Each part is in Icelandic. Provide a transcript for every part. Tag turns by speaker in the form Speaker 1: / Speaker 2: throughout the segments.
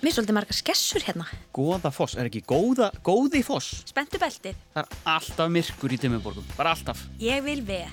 Speaker 1: Mér er svolítið marga skessur hérna.
Speaker 2: Góða foss, er ekki góða, góði foss?
Speaker 1: Spenntu beltið.
Speaker 2: Það er alltaf myrkur í Dimmuborgum, bara alltaf.
Speaker 1: Ég vil veð.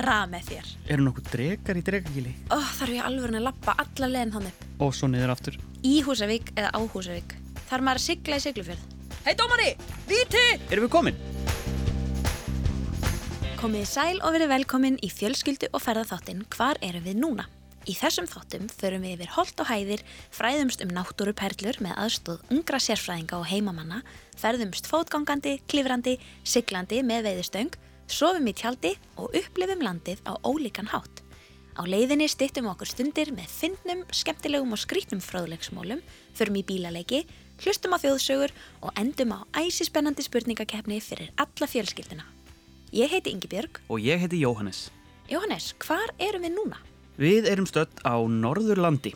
Speaker 1: Rað með þér.
Speaker 2: Eru nokkuð drekar í drekagili?
Speaker 1: Ó, þarf ég alveg að lappa alla leðin hann upp.
Speaker 2: Og svo niður aftur.
Speaker 1: Í Húsavík eða á Húsavík. Þar maður að sigla í siglufjörð. Hei dómari, viti!
Speaker 2: Erum við komin?
Speaker 1: Komið í sæl og verið velkomin í fjölskyldu og ferðarþáttinn Hvar erum við núna? Í þessum þáttum förum við yfir holt og hæðir, fræðumst um náttúruperlur með aðstóð ungra sérfræðinga og heimamanna, ferðumst fótgangandi, klifrandi, siglandi með veiðustöng, sofum í tjaldi og upplifum landið á ólíkan hátt. Á leiðinni stittum okkur stundir með fyndnum, skemmtilegum og skrítnum fróðlegsmólum, förum í bílaleiki, hlustum á þjóðsögur og endum á æsispennandi spurningakeppni fyrir alla fjölskylduna. Ég heiti Ingi Björg.
Speaker 2: Og ég heiti Jóhannes.
Speaker 1: Jóhannes, hvar erum við núna?
Speaker 2: Við erum stött á Norðurlandi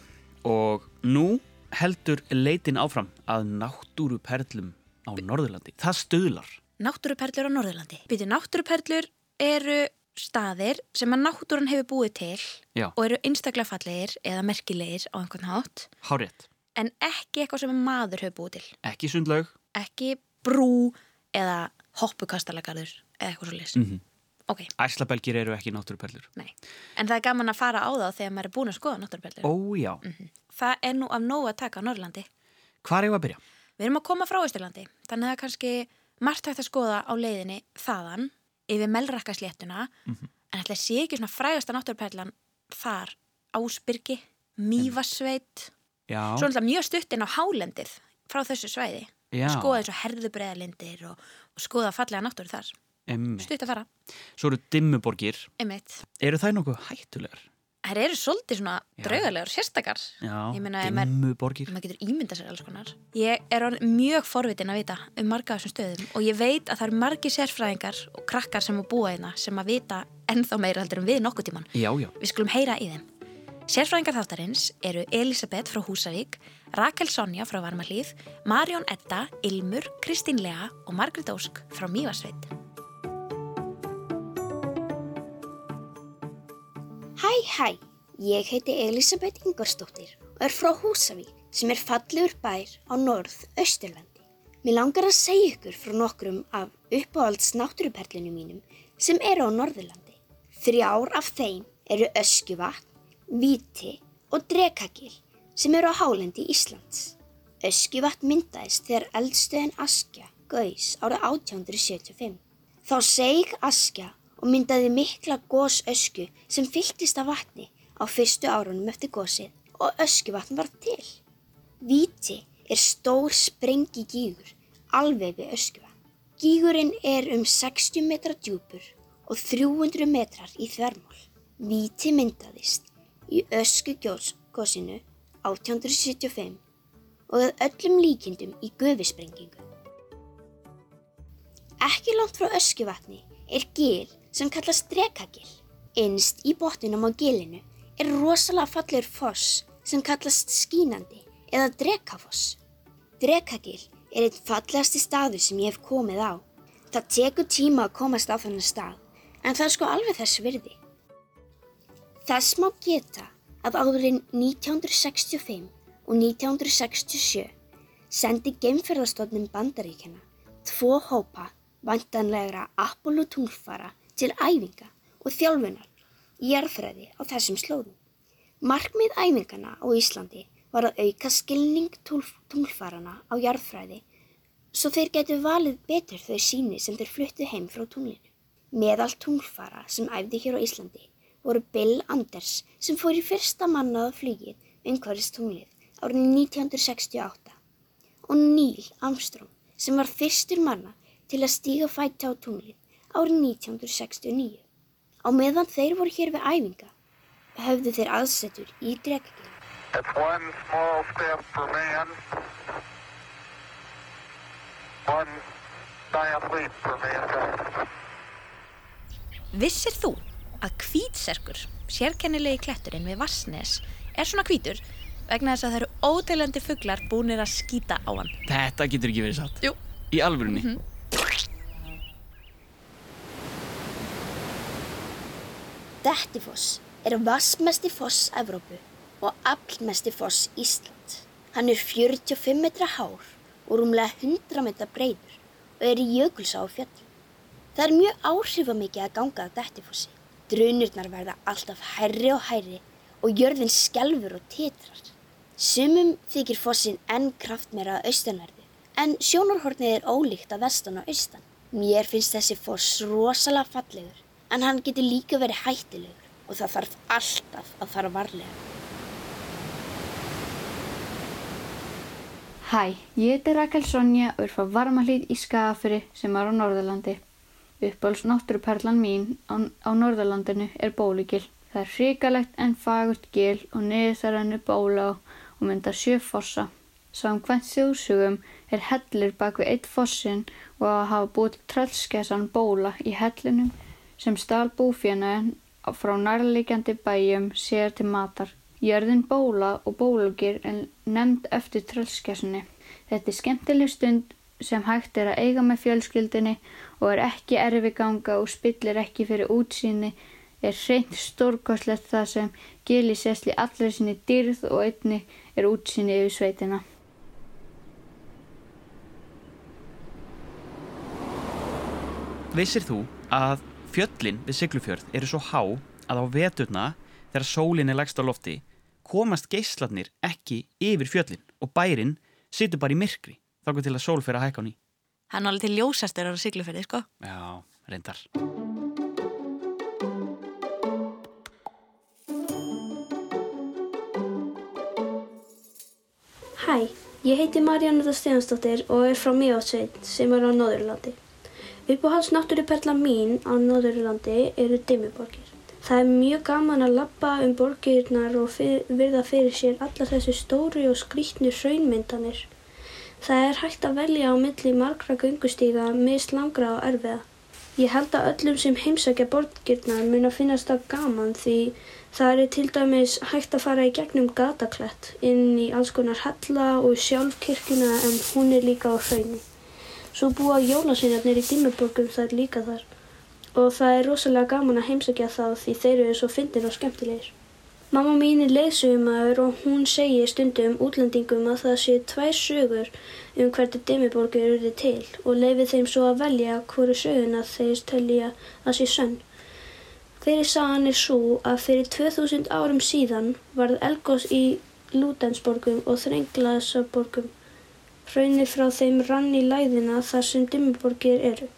Speaker 2: og nú heldur leitin áfram að náttúruperlum á Norðurlandi. Það stuðlar.
Speaker 1: Náttúruperlur á Norðurlandi. Býtu, náttúruperlur eru staðir sem að náttúran hefur búið til
Speaker 2: Já.
Speaker 1: og eru einstaklega fallegir eða merkilegir á einhvern hátt
Speaker 2: Hárétt.
Speaker 1: en ekki eitthvað sem að maður hefur búið til.
Speaker 2: Ekki sundlaug.
Speaker 1: Ekki brú eða hoppukastalagarður eða eitthvað svo leys.
Speaker 2: Mm
Speaker 1: Ok,
Speaker 2: Æslabelgir eru ekki náttúruperlur.
Speaker 1: nei. En það er gaman að fara á þá þegar maður er búin að skoða náttúruperlur.
Speaker 2: Ó já.
Speaker 1: Það er nú af nógu að taka á Norðurlandi.
Speaker 2: Hvar er að byrja?
Speaker 1: Við erum að koma frá Ísturlandi, þannig að það er kannski margt hægt að skoða á leiðinni þaðan yfir melrakkasléttuna en ætla að sé ekki svona frægasta náttúruperlan þar Ásbyrgi, Mývasveit,
Speaker 2: Já.
Speaker 1: svo náttúrulega mjög stutt inn á hálendið frá þessu svæði.
Speaker 2: Já.
Speaker 1: Skoða Stutt að fara,
Speaker 2: Svo eru dimmuborgir.
Speaker 1: einmitt.
Speaker 2: Eru það nokkuð hættulegar?
Speaker 1: Það eru svolítið svona draugalegur, sérstakar.
Speaker 2: Já. Dimmuborgir.
Speaker 1: maður getur ímyndað sér alls konar. Ég er mjög forvitin að vita um marga af þessum stöðum og ég veit að það eru margi sérfræðingar og krakkar sem að búa einna sem að vita ennþá meira heldur en við nokkuð tíman.
Speaker 2: Já, já.
Speaker 1: Við skulum heyra í þeim. Sérfræðingar þáttarins eru Elisabeth frá Húsavík, Rakel Sonja frá Varmalíð, Marjón Edda, Ilmur, Kristín Lea og Margrit Ósk frá Mývasveit.
Speaker 3: Hæ, hæ, ég heiti Elisabeth Ingvarsdóttir og er frá Húsavík sem er fallegur bær á norð-austurlandi. Mér langar að segja ykkur frá nokkrum af uppáhalds náttúruperlinu mínum sem eru á norðurlandi. Þrjár af þeim eru Öskjuvatn, Víti og Drekagil sem eru á hálendi Íslands. Öskjuvatn myndaðist þegar eldstöðin Askja gauðs árið 1875. Þá seg Askja og myndaði mikla gósösku sem fylltist af vatni á fyrstu árunum eftir gósið og öskjuvatn var til. Víti er stór sprengi gígur alveg við öskjuvatn. Gígurinn er um 60 metra djúpur og 300 metrar í þvermál. Víti myndaðist í öskugjósinu 1875 og að öllum líkindum í gufisprengingu. Ekki langt frá öskjuvatni er gil sem kallast drekagil. Innst í botninum á gilinu er rosalega fallegur foss sem kallast skínandi eða drekafoss. Drekagil er einn fallegasti staður sem ég hef komið á. Það tekur tíma að komast á þennan stað en það er sko alveg þess virði. Þess má geta að áðurinn 1965 og 1967 sendi geimferðarstofnum bandaríkjana tvo hópa vantanlegra Apollo tunglfara til æfinga og þjálfunar í jarðfræði á þessum slóðum. Markmið æfingana á Íslandi var að auka skilning tunglfarana á jarðfræði svo þeir getur valið betur þau síni sem þeir fluttu heim frá tunglinu. Meðal tunglfara sem æfði hér á Íslandi voru Bill Anders sem fór í fyrsta mannaða flugið umhverfist tunglið árið 1968 og Neil Armstrong sem var fyrstur manna til að stíga fætti á tunglið árið 1969. Á meðan þeir voru hér við æfinga höfðu þeir aðsetur í
Speaker 4: mankind.
Speaker 1: Vissir þú að hvítserkur, sérkennilegi kletturinn við Vassnes, er svona hvítur vegna þess að það eru óteljandi fuglar búinir að skýta á hann?
Speaker 2: Þetta getur ekki verið satt.
Speaker 1: Jú.
Speaker 2: Í alvörunni.
Speaker 3: Dettifoss er vassmesti foss Evrópu og aflmesti foss Ísland. Hann er 45 metra hár og rúmlega 100 metra breyður og er í jökulsá á fjöllum. Það er mjög áhrifamikið að ganga að Dettifossi. Drunurnar verða alltaf hærri og hærri og jörðin skelfur og titrar. Sumum þykir fossin enn kraftmeira að austanverðu en sjónarhornið er ólíkt að vestan og austan. Mér finnst þessi foss rosalega fallegur en hann getur líka verið hættilegur og það þarf alltaf að fara varlega.
Speaker 5: Hæ, ég heiti Rakel Sonja og er frá Varmahlíð í Skagafyrir sem er á Norðurlandi. Uppáhalds náttúruperlan mín á, á Norðurlandinu er bólugil. Það er hrikalegt en fagurt gil og niður þar hennu bóla og mynda sjö fossa. Samkvæmt þjóðsugum er hellir bak við eitt fossin og að hafa búið tröllskessan bóla í hellinum sem stál búfjana frá nærleikjandi bæjum sér til matar. Jörðin bóla og bólugir er nefnd eftir tröllskessunni. Þetta er skemmtileg stund sem hægt er að eiga með fjölskyldinni og er ekki erfi ganga og spillir ekki fyrir útsýni er hreint stórkoslegt það sem gili sessli allri sinni dýrð og einni er útsýni yfir sveitina.
Speaker 2: Vissir þú að fjöllin við Siglufjörð eru svo há að á veturna þegar sólin er lagst á lofti komast geislarnir ekki yfir fjöllin og bærin situr bara í myrkri þá til að sól fyrir að hækka á ný.
Speaker 1: Hann var alveg til ljósastur á sigluferði, sko.
Speaker 2: Já, reyndar.
Speaker 6: Hæ, ég heiti Marjanetta Stefansdóttir og er frá Mjótsveit sem er á Nóðurlandi. Uppáhalds náttúruperla mín á Nóðurlandi eru Dimmuborgir. Það er mjög gaman að lappa um borgirnar og fyr, virða fyrir sér allar þessu stóri og skrítnu hraunmyndanir. Það er hægt að velja á milli margra göngustíga, mist langra og erfiða. Ég held að öllum sem heimsækja borgirnar mun að finnast það gaman því það er til dæmis hægt að fara í gegnum gataklett inn í alls konar hella og sjálf kirkuna en hún er líka á hraunni. Svo búa jólasynjarnir í Dimmuborgum þar líka þar og það er rosalega gaman að heimsækja það því þeir eru svo fyndir og skemmtilegir. Mamma mín er leiðsögumæður og hún segir stundum útlendingum að það séu tvær sögur um hvernig Dimmuborgir eru til og leifir þeim svo að velja hverju söguna þeir telja að sé sönn. Fyrir sagan er svo að fyrir 2000 árum síðan varð Elgós í Lútensborgum og Þrenglasaborgum. Hraunir frá þeim rann í læðina þar sem Dimmuborgir eru.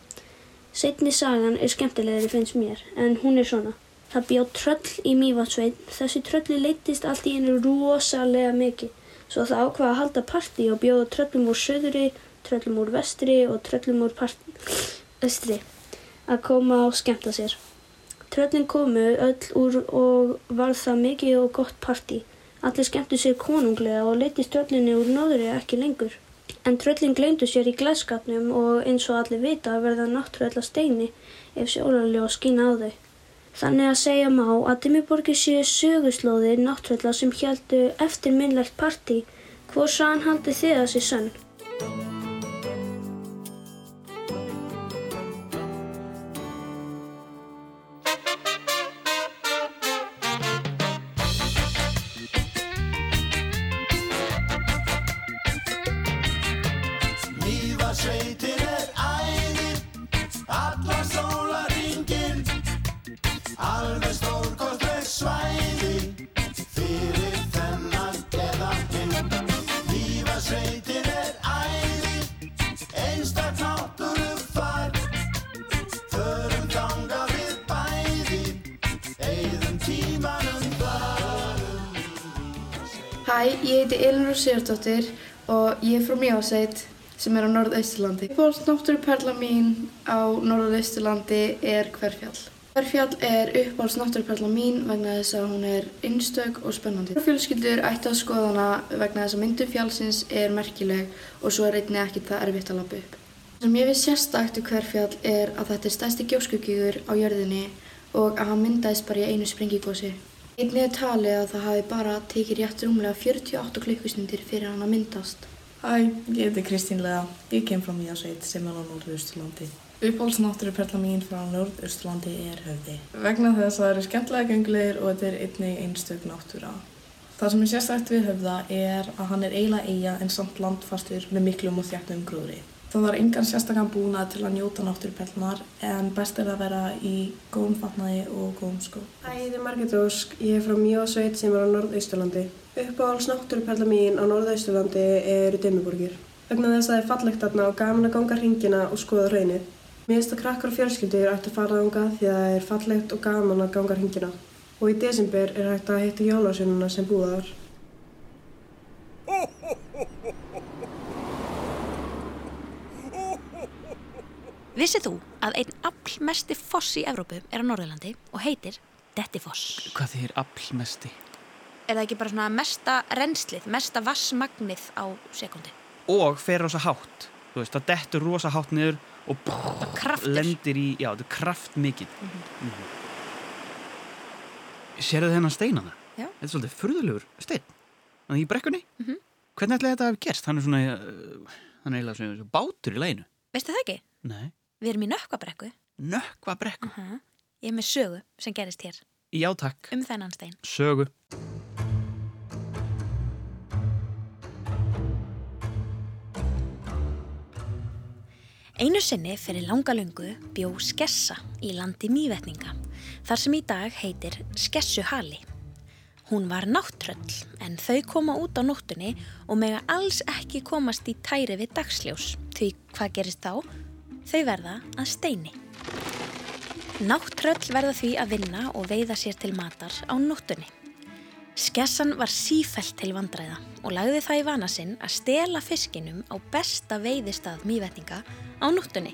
Speaker 6: Setni sagan er skemmtilegri finnst mér en hún er svona. Það bjóð tröll í Mývatsveit. Þessi trölli leittist allt í einu rosalega mikið. Svo það ákvaða að halda parti og bjóða tröllum úr söðri, tröllum úr vestri og tröllum úr östri að koma og skemmta sér. Tröllin komu öll úr og var það mikið og gott parti. Allir skemmtu sér konunglega og leittist tröllinni úr nóðri ekki lengur. En tröllin gleyndu sér í glæskapnum og eins og allir vita verða náttúrulega steini ef sjólarlega skýna á þau. Þannig að segja má að Dimmuborgir séu söguslóðir náttúrulega sem heldu eftirminnlegt partí. Hvor sann haldi þið að sé sann?
Speaker 7: Hæ, ég heiti Elinor Sigurdóttir og ég er frá Mjósveit sem er á Norðausturlandi. Uppáhalds náttúruperla mín á Norðausturlandi er Hverfjall. Hverfjall er uppáhalds náttúruperla mín vegna þess að hún er einstök og spennandi. Fjölskyldur ætti að skoða hana vegna þess að myndun fjallsins er merkileg og svo er einnig ekkert það erfitt að lappa upp. Það sem ég veist sérstakt um Hverfjall er að þetta er stærsti gjóskugígur á jörðinni og að hann myndaðist bara í einu sprengigósi. Einnig er talið að það hafi bara tekið rétt rúmlega 48 klukkustundir fyrir hann að myndast.
Speaker 8: Hæ, ég heiti Kristín Lega. Ég kem frá Mýjasveit sem er á Norðausturlandi. Uppáhaldsnáttúruperla mín frá Norðausturlandi er höfði. Vegna þess að það eru skemmtilega göngulegir og þetta er einnig einstök náttúra. Það sem er sérstætt við höfða er að hann er eiginlega eiga en samt landfastur með miklum og þjættum gróðri. Það var engan sérstakann búnað til að njóta náttúruperlunar en best er að vera í góðum fatnaði og góðum skó.
Speaker 9: Hæ, ég heiti Margrét Ósk, ég er frá Mjósveit sem er á Norðausturlandi. Uppáhalds náttúruperla mín á Norðausturlandi eru Dimmuborgir. Vegna þess að það er fallegt þarna og gaman að ganga hringina og skoða raunnið. Mér finnst að krakkar og fjölskyldur ætti að fara þangað því að það er fallegt og gaman að ganga hringina. Og í desember er hægt að hitta jólasveinuna sem búða þar.
Speaker 1: Vissið þú að einn aflmesti foss í Evrópu er á Norðurlandi og heitir Dettifoss?
Speaker 2: Hvað þið er aflmesti?
Speaker 1: Er það ekki bara svona mesta renslið, mesta vassmagnið á sekundi?
Speaker 2: Og fer rosa hátt. Þú veist, það dettur rosa hátt niður og brrr, lendir í, já, þetta er kraft mikið. Mm -hmm. Sérðu þennan steinana?
Speaker 1: Já.
Speaker 2: Þetta er svolítið furðulegur stein. Þannig í brekkunni.
Speaker 1: Mhm.
Speaker 2: Hvernig ætlaði þetta að hafa gerst? Hann er svona, uh, hann er eiginlega svona bátur í læginu.
Speaker 1: Veistu það ekki?
Speaker 2: Nei.
Speaker 1: Við erum í nökkvabrekku.
Speaker 2: Nökkva brekku.
Speaker 1: Uh Ég er með sögu sem gerist hér
Speaker 2: Já, takk.
Speaker 1: um þennan stein.
Speaker 2: Sögu.
Speaker 1: Einu sinni fyrir langa lungu bjó Skessa í landi mývetninga, þar sem í dag heitir Skessuhali. Hún var náttröll en þau koma út á nóttunni og mega alls ekki komast í tæri við dagsljós, því hvað gerist þá? Þau verða að steini. Náttröll verða því að vinna og veiða sér til matar á nóttunni. Skessan var sífælt til vandræða og lagði það í vana sinn að stela fiskinum á besta veiðistað mývetninga á nóttunni.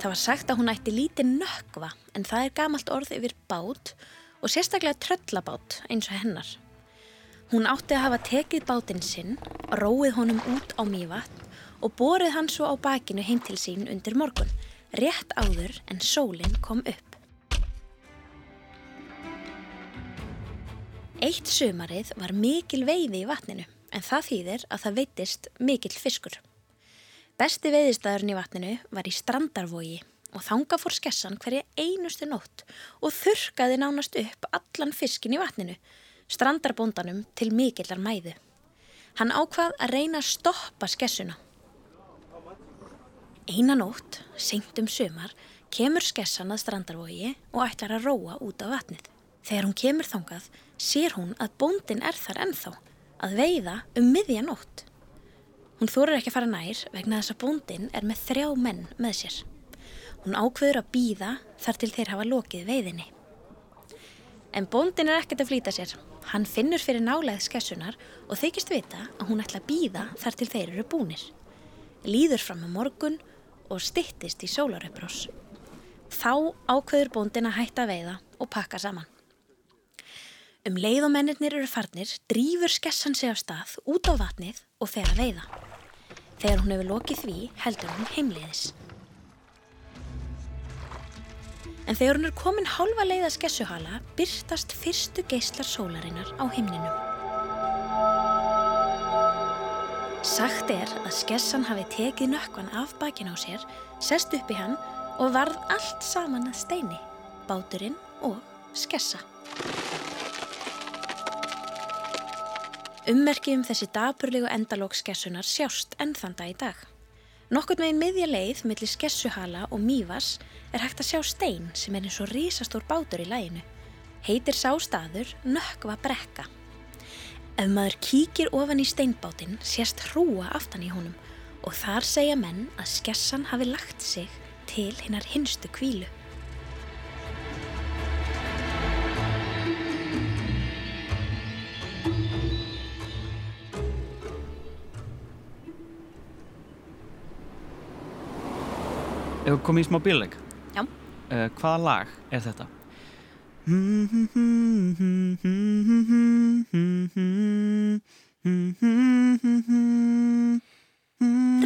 Speaker 1: Það var sagt að hún ætti lítið nökkva en það er gamalt orð yfir bát og sérstaklega tröllabát eins og hennar. Hún átti að hafa tekið bátinn sinn, róið honum út á mývatn og borið hann svo á bakinu heim til sín undir morgun, rétt áður en sólinn kom upp. Eitt sumarið var mikil veiði í vatninu en það þýðir að það veittist mikill fiskur. Besti veiðistæðurinn í vatninu var í strandarvogi og þanga fór skessan hverja einustu nótt og þurkaði nánast upp allan fiskin í vatninu, strandarbóndanum til mikillar mæðu. Hann ákvað að reyna að stoppa skessuna. Eina nótt, seint um sumar, kemur skessan að strandarvogi og ætlar að róa út af vatnið. Þegar hún kemur þangað, sér hún að bóndin er þar ennþá, að veiða um miðja nótt. Hún þorir ekki að fara nær vegna þess að bóndin er með þrjá menn með sér. Hún ákveður að býða þar til þeir hafa lokið veiðinni. En bóndin er ekkert að flýta sér. Hann finnur fyrir nálega skessunar og þykist vita að hún ætla að býða þar til þeir eru búnir. Líður fram með morgun og styttist í sólarupprós. Þá ákveður bóndin að hætta veiða og pakka saman. Um leið og mennirnir eru farnir, drýfur skessan sig af stað út á vatnið og fer að veiða. Þegar hún hefur lokið því, heldur hún heimleiðis. En þegar hún er komin hálfa leið að skessuhala, byrtast fyrstu geislar sólarinnar á himninum. Sagt er að skessan hafi tekið nökkvan af bakin á sér, sest upp í hann og varð allt saman að steini, báturinn og skessa. Ummerki um þessi dapurlegu endalók skessunar sjást enn þann dag í dag. Nokkurt meginn miðja leið millir skessuhala og mývas er hægt að sjá stein sem er eins og risastór bátur í læginu. Heitir sá staður Nökkva brekka. Ef maður kíkir ofan í steinbátinn sést hrúa aftan í honum og þar segja menn að skessan hafi lagt sig til hinnar hinstu kvílu.
Speaker 2: Ef við komum í smá bílleik
Speaker 1: Já.
Speaker 2: uh, Hvaða lag er þetta?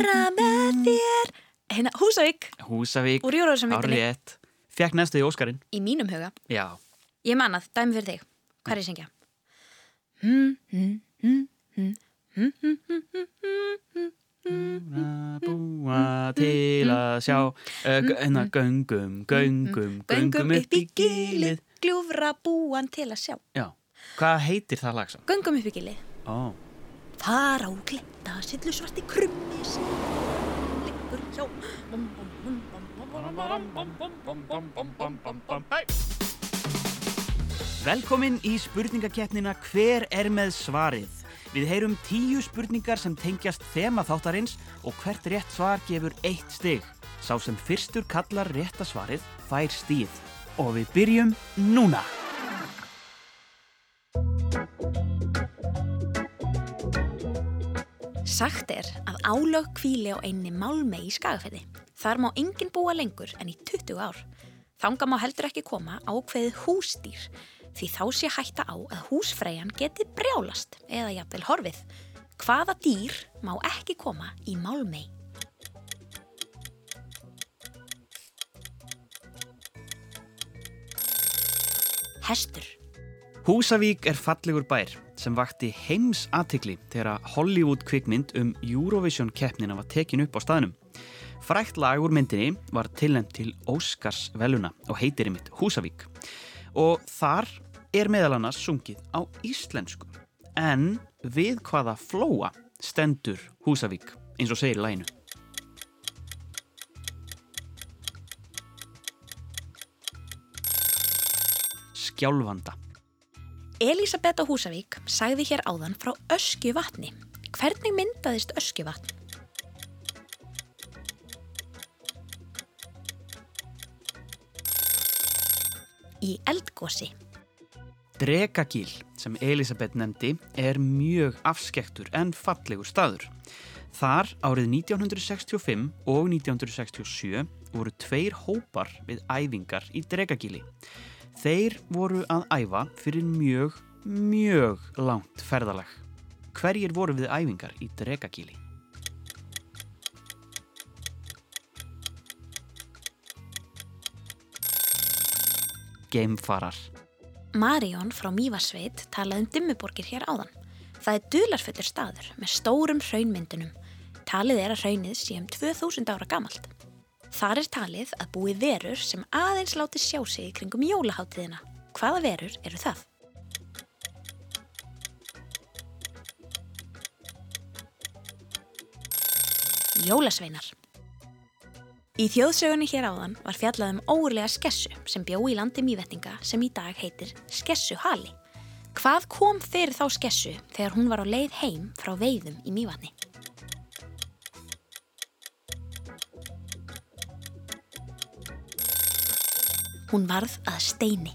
Speaker 1: Ramið þér! Hérna, Húsavík
Speaker 2: Húsavík
Speaker 1: úr Júrósamvindinni
Speaker 2: Árið Fekk næstu í Óskarinn
Speaker 1: í mínum huga.
Speaker 2: Já
Speaker 1: Ég man að, dæmi fyrir þig. Hvað er ég syngja? Hmm, hmm, hmm, hmm,
Speaker 2: Göngum, göngum, göngum upp í gilið
Speaker 1: Gljúfra búan til að sjá
Speaker 2: Já, hvað heitir það lag svo?
Speaker 1: Göngum upp í gilið
Speaker 2: Ó
Speaker 1: Fara og glitta, sillu svart í krummi Liggur hjá Bum, bum, bum,
Speaker 2: Velkomin í spurningakeppnina Hver er með svarið? Við heyrum tíu spurningar sem tengjast þema þáttarins og hvert rétt svar gefur eitt stygg. Sá sem fyrstur kallar rétta svarið fær stíð. Og við byrjum núna.
Speaker 1: Sagt er að álög kvíli á einni málmei í skagafæði. Þar má enginn búa lengur en í 20 ár. Þanga má heldur ekki koma ákveðið húsdýr því þá sé hætta á að húsfreyjan geti brjálast eða jafnvel horfið. Hvaða dýr má ekki koma í málmei? Hestur.
Speaker 2: Húsavík er fallegur bær sem vakti heims aðtikli þegar Hollywood kvikmynd um Eurovision keppnina var tekin upp á staðnum. Frækt lag úr myndinni var tilnæmt til Óskars veluna og heitir ymitt Húsavík og þar er meðal annars sungið á íslensku. En við hvaða flóa stendur Húsavík eins og segir í læginu? Skjálfanda.
Speaker 1: Elisabeth á Húsavík sagði hér áðan frá öskjuvatni. Hvernig myndaðist öskjuvatn? Í eldgósi.
Speaker 2: Drekagíl sem Elisabeth nefndi er mjög afskektur en fallegur staður. Þar árið 1965 og 1967 voru tveir hópar við æfingar í Drekagíli. Þeir voru að æfa fyrir mjög, mjög langt ferðalag. Hverjir voru við æfingar í Drekagíli? Geimfarar.
Speaker 1: Marjón frá Mývasveit talaði um dimmuborgir hér áðan. Það er dularfullur staður með stórum hraunmyndunum. Talið er að hraunið sé um 2000 ára gamalt. Þar er talið að búi verur sem aðeins láti sjá sig kringum jólaháttíðina. Hvaða verur eru það? Jólasveinar. Í þjóðsögunni hér áðan var fjallað um óurlega skessu sem bjó í landi mývettinga sem í dag heitir Skessuhali. Hvað kom fyrir þá skessu þegar hún var á leið heim frá veiðum í mývatni? Hún varð að steini.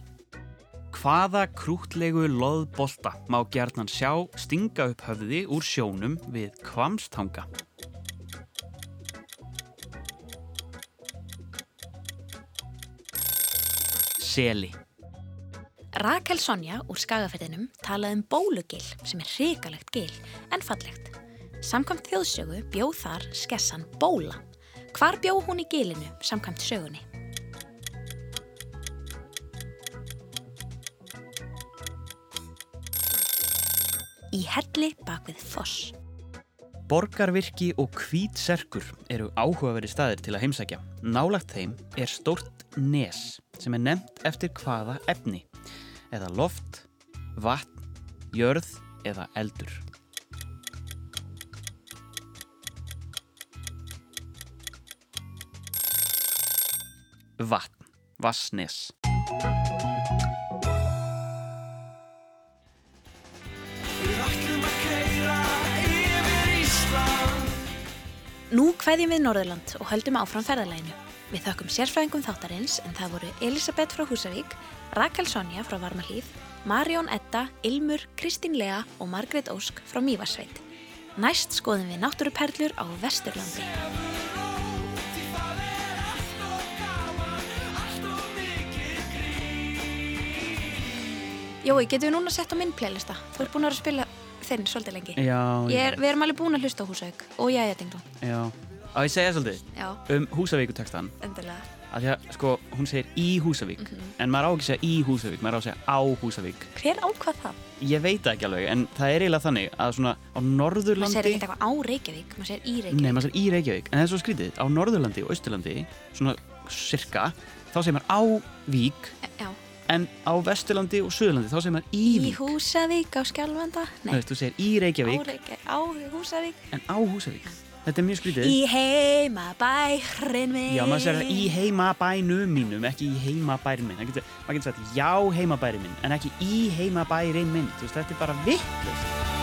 Speaker 2: Hvaða krútlegu loðbolta má gjarnan sjá stinga upp höfði úr sjónum við kvamstanga? Seli.
Speaker 1: Rakel Sonja úr skagaferðinum talaði um bólugil sem er hrikalegt gil en fallegt. Samkvæmt þjóðsögu bjóð þar skessan bóla. Hvar bjóð hún í gilinu samkvæmt sögunni? Í helli bak við foss.
Speaker 2: Borgarvirki og hvítserkur eru áhugaveri staðir til að heimsækja. Nálagt þeim er stórt nes sem er nefnt eftir hvaða efni eða loft, vatn, jörð eða eldur. Vatn, vassnes.
Speaker 1: Nú kveðjum við Norðurland og höldum áfram ferðalæginu. Við þökkum sérfræðingum þáttarins en það voru Elisabeth frá Húsavík, Rakel Sonja frá Varmalíð, Marjón Edda, Ilmur, Kristín Lea og Margrét Ósk frá Mývarsveit. Næst skoðum við náttúruperlur á Vesturlandi. Jói, getum við núna sett á minn playlista? Þú ert búin að vera að spila þinn svolítið lengi.
Speaker 2: Já,
Speaker 1: Ég er, við erum alveg búin að hlusta á Húsavík og jæja, ding dong.
Speaker 2: Já. Á ég segja svolítið
Speaker 1: Já,
Speaker 2: um Húsavíkutekstan
Speaker 1: endilega.
Speaker 2: að því að sko hún segir í Húsavík en maður á ekki að segja í Húsavík, maður á að segja á Húsavík
Speaker 1: Hver ákvað það?
Speaker 2: ég veit ekki alveg en það er eiginlega þannig að svona á
Speaker 1: Maður
Speaker 2: Norðurlandi
Speaker 1: segir ekkert eitthvað á Reykjavík, maður segir í Reykjavík.
Speaker 2: nei maður segir í Reykjavík en það er svo skrítið á Norðurlandi og Austurlandi svona cirka þá segir maður á Vík
Speaker 1: Já,
Speaker 2: en á Vesturlandi og Suðurlandi þá segir maður í
Speaker 1: Í
Speaker 2: Vík
Speaker 1: Húsavík á Skjálfanda?
Speaker 2: Þú veist, þú segir í Reykjavík.
Speaker 1: Á, Reykjavík, á Húsavík.
Speaker 2: En á Húsavík. Þetta er mjög skrítið.
Speaker 1: Í heimabærin minn.
Speaker 2: Já, maður segir í heimabænum mínum, ekki í heimabærin minn. Það Getur, maður getur sagt já heimabærin minn, en ekki í heimabærin minn. Þú veist, þetta er bara vittlust.